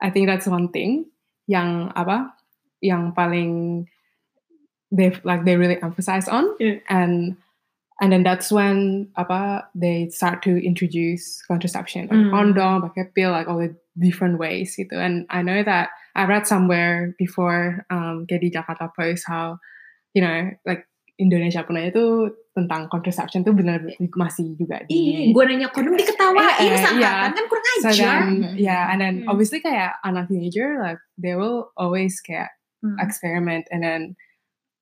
I think that's one thing. yang apa yang paling they like they really emphasize on Yeah. and and then that's when apa they start to introduce contraception like Mm. condom pakai pill like all the different ways gitu and I know that I read somewhere before um kayak di Jakarta Post how you know like Indonesia pun aja tuh tentang contraception tuh benar masih juga Iya, di gue nanya kondom diketawain Eh, eh, seangkatan iya. kan kurang so ajar. then Mhm. yeah and then Hmm. obviously kayak anak teenager like they will always kayak Hmm. experiment and then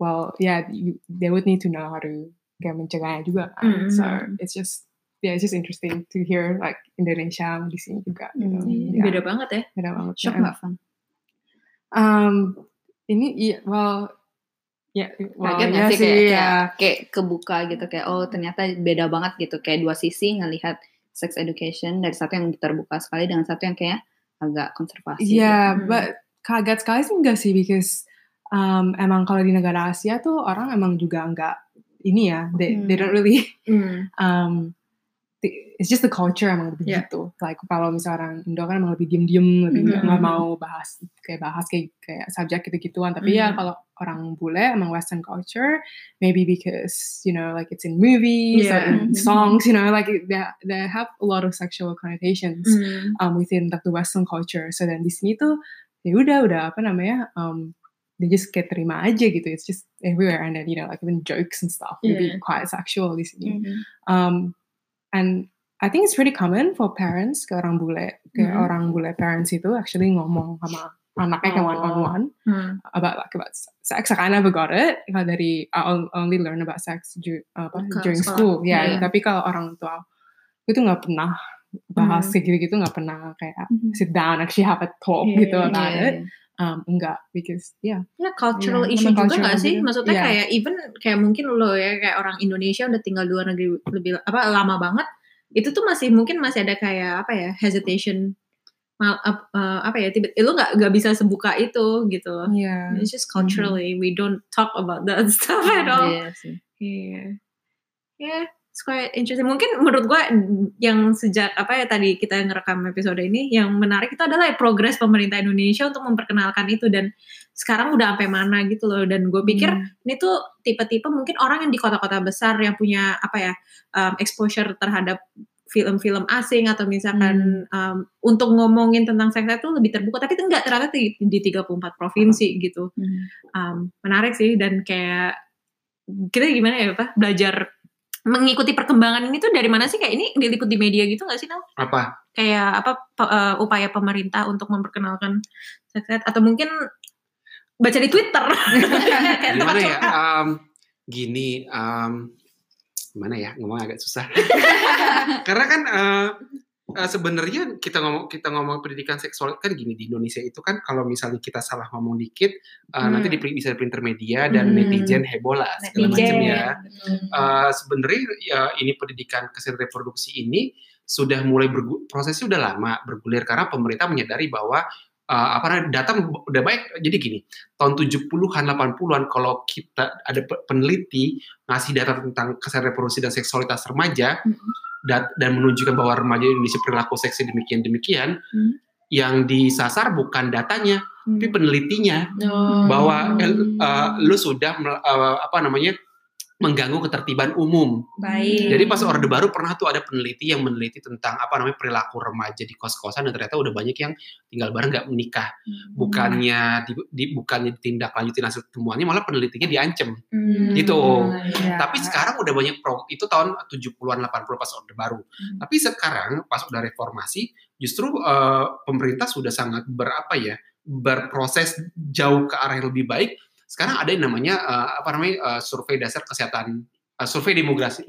well yeah you, they would need to know how to kayak mencegahnya juga kan. Mm. so it's just yeah it's just interesting to hear like Indonesia di sini juga gitu. Mm. Iya, Yeah, Beda banget ya. beda banget Shock Yeah. nggak, um ini iya well ya well Kaget ya nggak sih kayak, ya kayak, kayak kebuka gitu kayak oh ternyata beda banget gitu kayak dua sisi ngelihat sex education dari satu yang terbuka sekali dengan satu yang kayak agak konservasi. Yeah, Hmm. but kaget sekali sih enggak sih because um, emang kalau di negara Asia tuh orang emang juga enggak ini ya, they, they Hmm. don't really Hmm. um, it's just the culture emang lebih Yeah. gitu. Like kalau misalnya orang Indo kan emang lebih diem-diem, lebih nggak Mhm. nggak mau bahas kayak bahas kayak kayak subjek gitu-gituan. Tapi ya Mhm. kalau orang bule emang Western culture, maybe because you know like it's in movies or Yeah. in Mhm. songs, you know like they they have a lot of sexual connotations Hmm. um, within like the Western culture. So then di sini tuh ya udah udah apa namanya um, they just kayak terima aja gitu. It's just everywhere and then you know like even jokes and stuff Yeah. quite sexual di sini. Mhm. Um, and I think it's pretty common for parents ke orang bule kayak Mhm. orang bule parents itu actually ngomong sama anaknya kayak one on one Hmm. about like about sex. I never got it. Kalau dari I on- only learn about sex du- apa, Ke during sekolah. school. Ya, Iya. tapi kalau orang tua itu nggak pernah bahas Hmm. kayak gitu-gitu nggak pernah kayak Mhm. sit down actually have a talk Iya, gitu about it. iya. Um, enggak because yeah. Ya cultural Iya, issue juga cultural gak sih? juga. Maksudnya Iya. kayak even kayak mungkin lo ya kayak orang Indonesia udah tinggal luar negeri lebih apa lama banget itu tuh masih mungkin masih ada kayak apa ya hesitation mal, ap- eh, apa ya tiba lo nggak nggak bisa sebuka itu gitu Yeah. it's just culturally we don't talk about that stuff at all Iya sih. Iya. It's quite interesting. Mungkin menurut gue yang sejak apa ya tadi kita ngerekam episode ini yang menarik itu adalah ya progres pemerintah Indonesia untuk memperkenalkan itu dan sekarang udah sampai mana gitu loh dan gue pikir Hmm. ini tuh tipe-tipe mungkin orang yang di kota-kota besar yang punya apa ya um, exposure terhadap film-film asing atau misalkan um, untuk ngomongin tentang seks itu lebih terbuka tapi itu enggak ternyata di, di 34 provinsi gitu Mhm. um, menarik sih dan kayak kita gimana ya pak belajar mengikuti perkembangan ini tuh dari mana sih kayak ini diliput di media gitu nggak sih Nal? Apa? kayak apa pe- eh, upaya pemerintah untuk memperkenalkan seks ed atau mungkin baca di Twitter Kayak Gimana ya? Um, gini, um, gimana ya? Ngomong agak susah. Karena kan uh, uh, sebenarnya kita ngomong kita ngomong pendidikan seksual kan gini di Indonesia itu kan kalau misalnya kita salah ngomong dikit uh, Hmm. nanti di, bisa di printer media dan Hmm. netizen heboh lah segala macam ya. Hmm. Uh, sebenarnya ya ini pendidikan kesehatan reproduksi ini sudah mulai bergu- prosesnya udah lama bergulir karena pemerintah menyadari bahwa uh, apa namanya data udah baik jadi gini tahun 70-an 80-an kalau kita ada pe- peneliti ngasih data tentang kesehatan reproduksi dan seksualitas remaja Mhm. Dat- dan menunjukkan bahwa remaja Indonesia perilaku seksnya demikian demikian Hmm. yang disasar bukan datanya tapi penelitinya Oh. bahwa uh, lu sudah uh, apa namanya mengganggu ketertiban umum baik jadi pas Orde Baru pernah tuh ada peneliti yang meneliti tentang apa namanya perilaku remaja di kos-kosan dan ternyata udah banyak yang tinggal bareng nggak menikah. Bukannya di, di- bukannya ditindaklanjutin hasil temuannya malah penelitinya diancam. Hmm. Gitu. Iya. Tapi sekarang udah banyak pro itu tahun 70-an 80 pas Orde Baru. Hmm. Tapi sekarang pas udah reformasi justru eh, pemerintah sudah sangat berapa ya berproses jauh ke arah yang lebih baik. Sekarang ada yang namanya eh, apa namanya eh, survei dasar kesehatan eh, survei demografi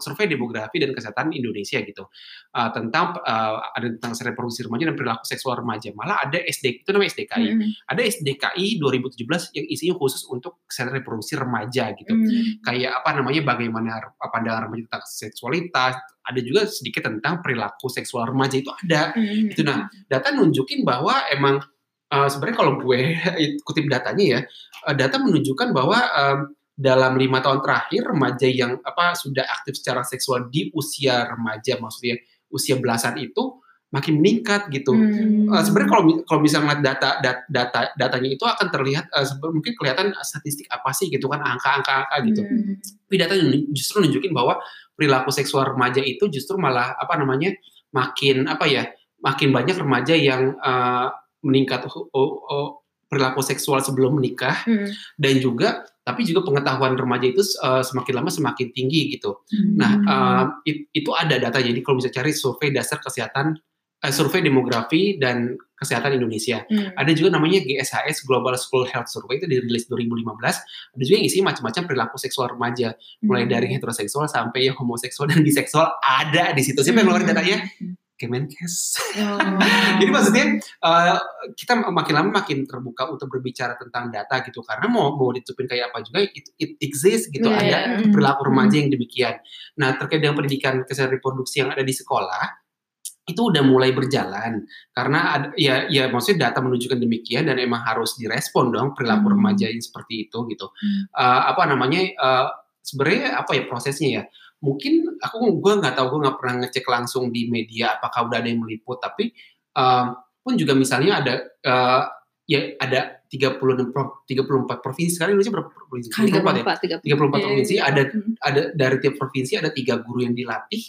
survei demografi dan kesehatan Indonesia gitu Eh, tentang eh, ada tentang reproduksi remaja dan perilaku seksual remaja malah ada SD itu namanya SDKI Hmm. ada SDKI 2017 yang isinya khusus untuk kesehatan reproduksi remaja gitu Hmm. kayak apa namanya bagaimana pandangan remaja tentang seksualitas ada juga sedikit tentang perilaku seksual remaja itu ada Hmm. itu nah data nunjukin bahwa emang uh, sebenarnya kalau gue kutip datanya ya uh, data menunjukkan bahwa um, dalam lima tahun terakhir remaja yang apa sudah aktif secara seksual di usia remaja maksudnya usia belasan itu makin meningkat gitu. Hmm. Uh, sebenarnya kalau kalau bisa ngeliat data data data datanya itu akan terlihat uh, mungkin kelihatan statistik apa sih gitu kan angka-angka angka gitu. Hmm. Tapi data justru nunjukin bahwa perilaku seksual remaja itu justru malah apa namanya makin apa ya makin banyak remaja yang uh, meningkat uh, uh, perilaku seksual sebelum menikah Hmm. dan juga tapi juga pengetahuan remaja itu uh, semakin lama semakin tinggi gitu. Hmm. Nah, uh, it- itu ada data. Jadi kalau bisa cari survei dasar kesehatan, eh, survei demografi dan kesehatan Indonesia. Hmm. Ada juga namanya GSHS Global School Health Survey itu dirilis 2015. Ada juga yang isi macam-macam perilaku seksual remaja, mulai Hmm. dari heteroseksual sampai yang homoseksual dan biseksual ada di situ. Siapa yang ngeluarin datanya? Kemenkes. Oh. Jadi maksudnya uh, kita makin lama makin terbuka untuk berbicara tentang data gitu karena mau mau ditutupin kayak apa juga it, it exists gitu Iya, ada iya. Perilaku remaja yang demikian. Nah terkait dengan pendidikan kesehatan reproduksi yang ada di sekolah itu udah mulai berjalan karena ada, ya ya maksudnya data menunjukkan demikian dan emang harus direspon dong perilaku Hmm. remaja yang seperti itu gitu. Hmm. Uh, apa namanya uh, sebenarnya apa ya prosesnya ya mungkin aku gue nggak tahu gue nggak pernah ngecek langsung di media apakah udah ada yang meliput tapi um, pun juga misalnya ada uh, ya ada 36 pro, 34 provinsi sekarang Indonesia berapa provinsi? 34 ya? 34 34, 34. Iya, provinsi ada Hmm. ada dari tiap provinsi ada tiga guru yang dilatih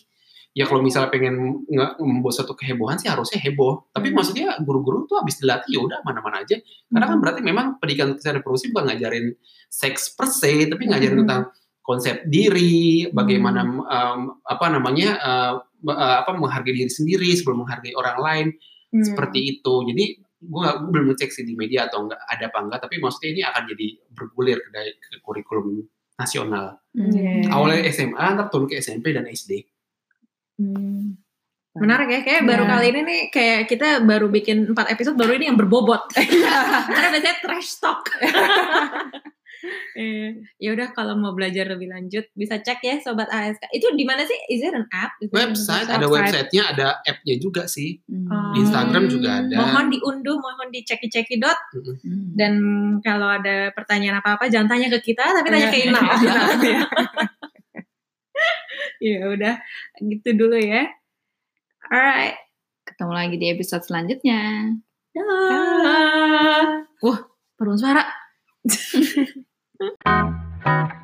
ya kalau misalnya pengen nge- membuat suatu kehebohan sih harusnya heboh tapi Hmm. maksudnya guru-guru tuh habis dilatih ya udah mana-mana aja karena kan berarti memang pendidikan kesehatan reproduksi bukan ngajarin seks per se tapi ngajarin Hmm. tentang konsep diri bagaimana um, apa namanya uh, uh, apa menghargai diri sendiri sebelum menghargai orang lain Hmm. seperti itu jadi gue belum ngecek sih di media atau enggak ada apa enggak tapi maksudnya ini akan jadi bergulir ke, dari- ke kurikulum nasional Hmm. Iya. awalnya SMA ntar turun ke SMP dan SD Hmm. Menarik ya, kayak baru Iya. kali ini nih kayak kita baru bikin 4 episode baru ini yang berbobot. Karena biasanya trash talk. Eh, ya udah kalau mau belajar lebih lanjut bisa cek ya sobat ASK. Itu di mana sih? Is there an app? Is website ada website? websitenya ada appnya juga sih Hmm. Di Instagram juga ada. Mohon diunduh, mohon diceki-ceki dot. Hmm. Dan kalau ada pertanyaan apa-apa jangan tanya ke kita, tapi tanya ke Iya. Inal. ya udah, gitu dulu ya. Alright. Ketemu lagi di episode selanjutnya. Dah. Wah, peruan suara. Hı hı.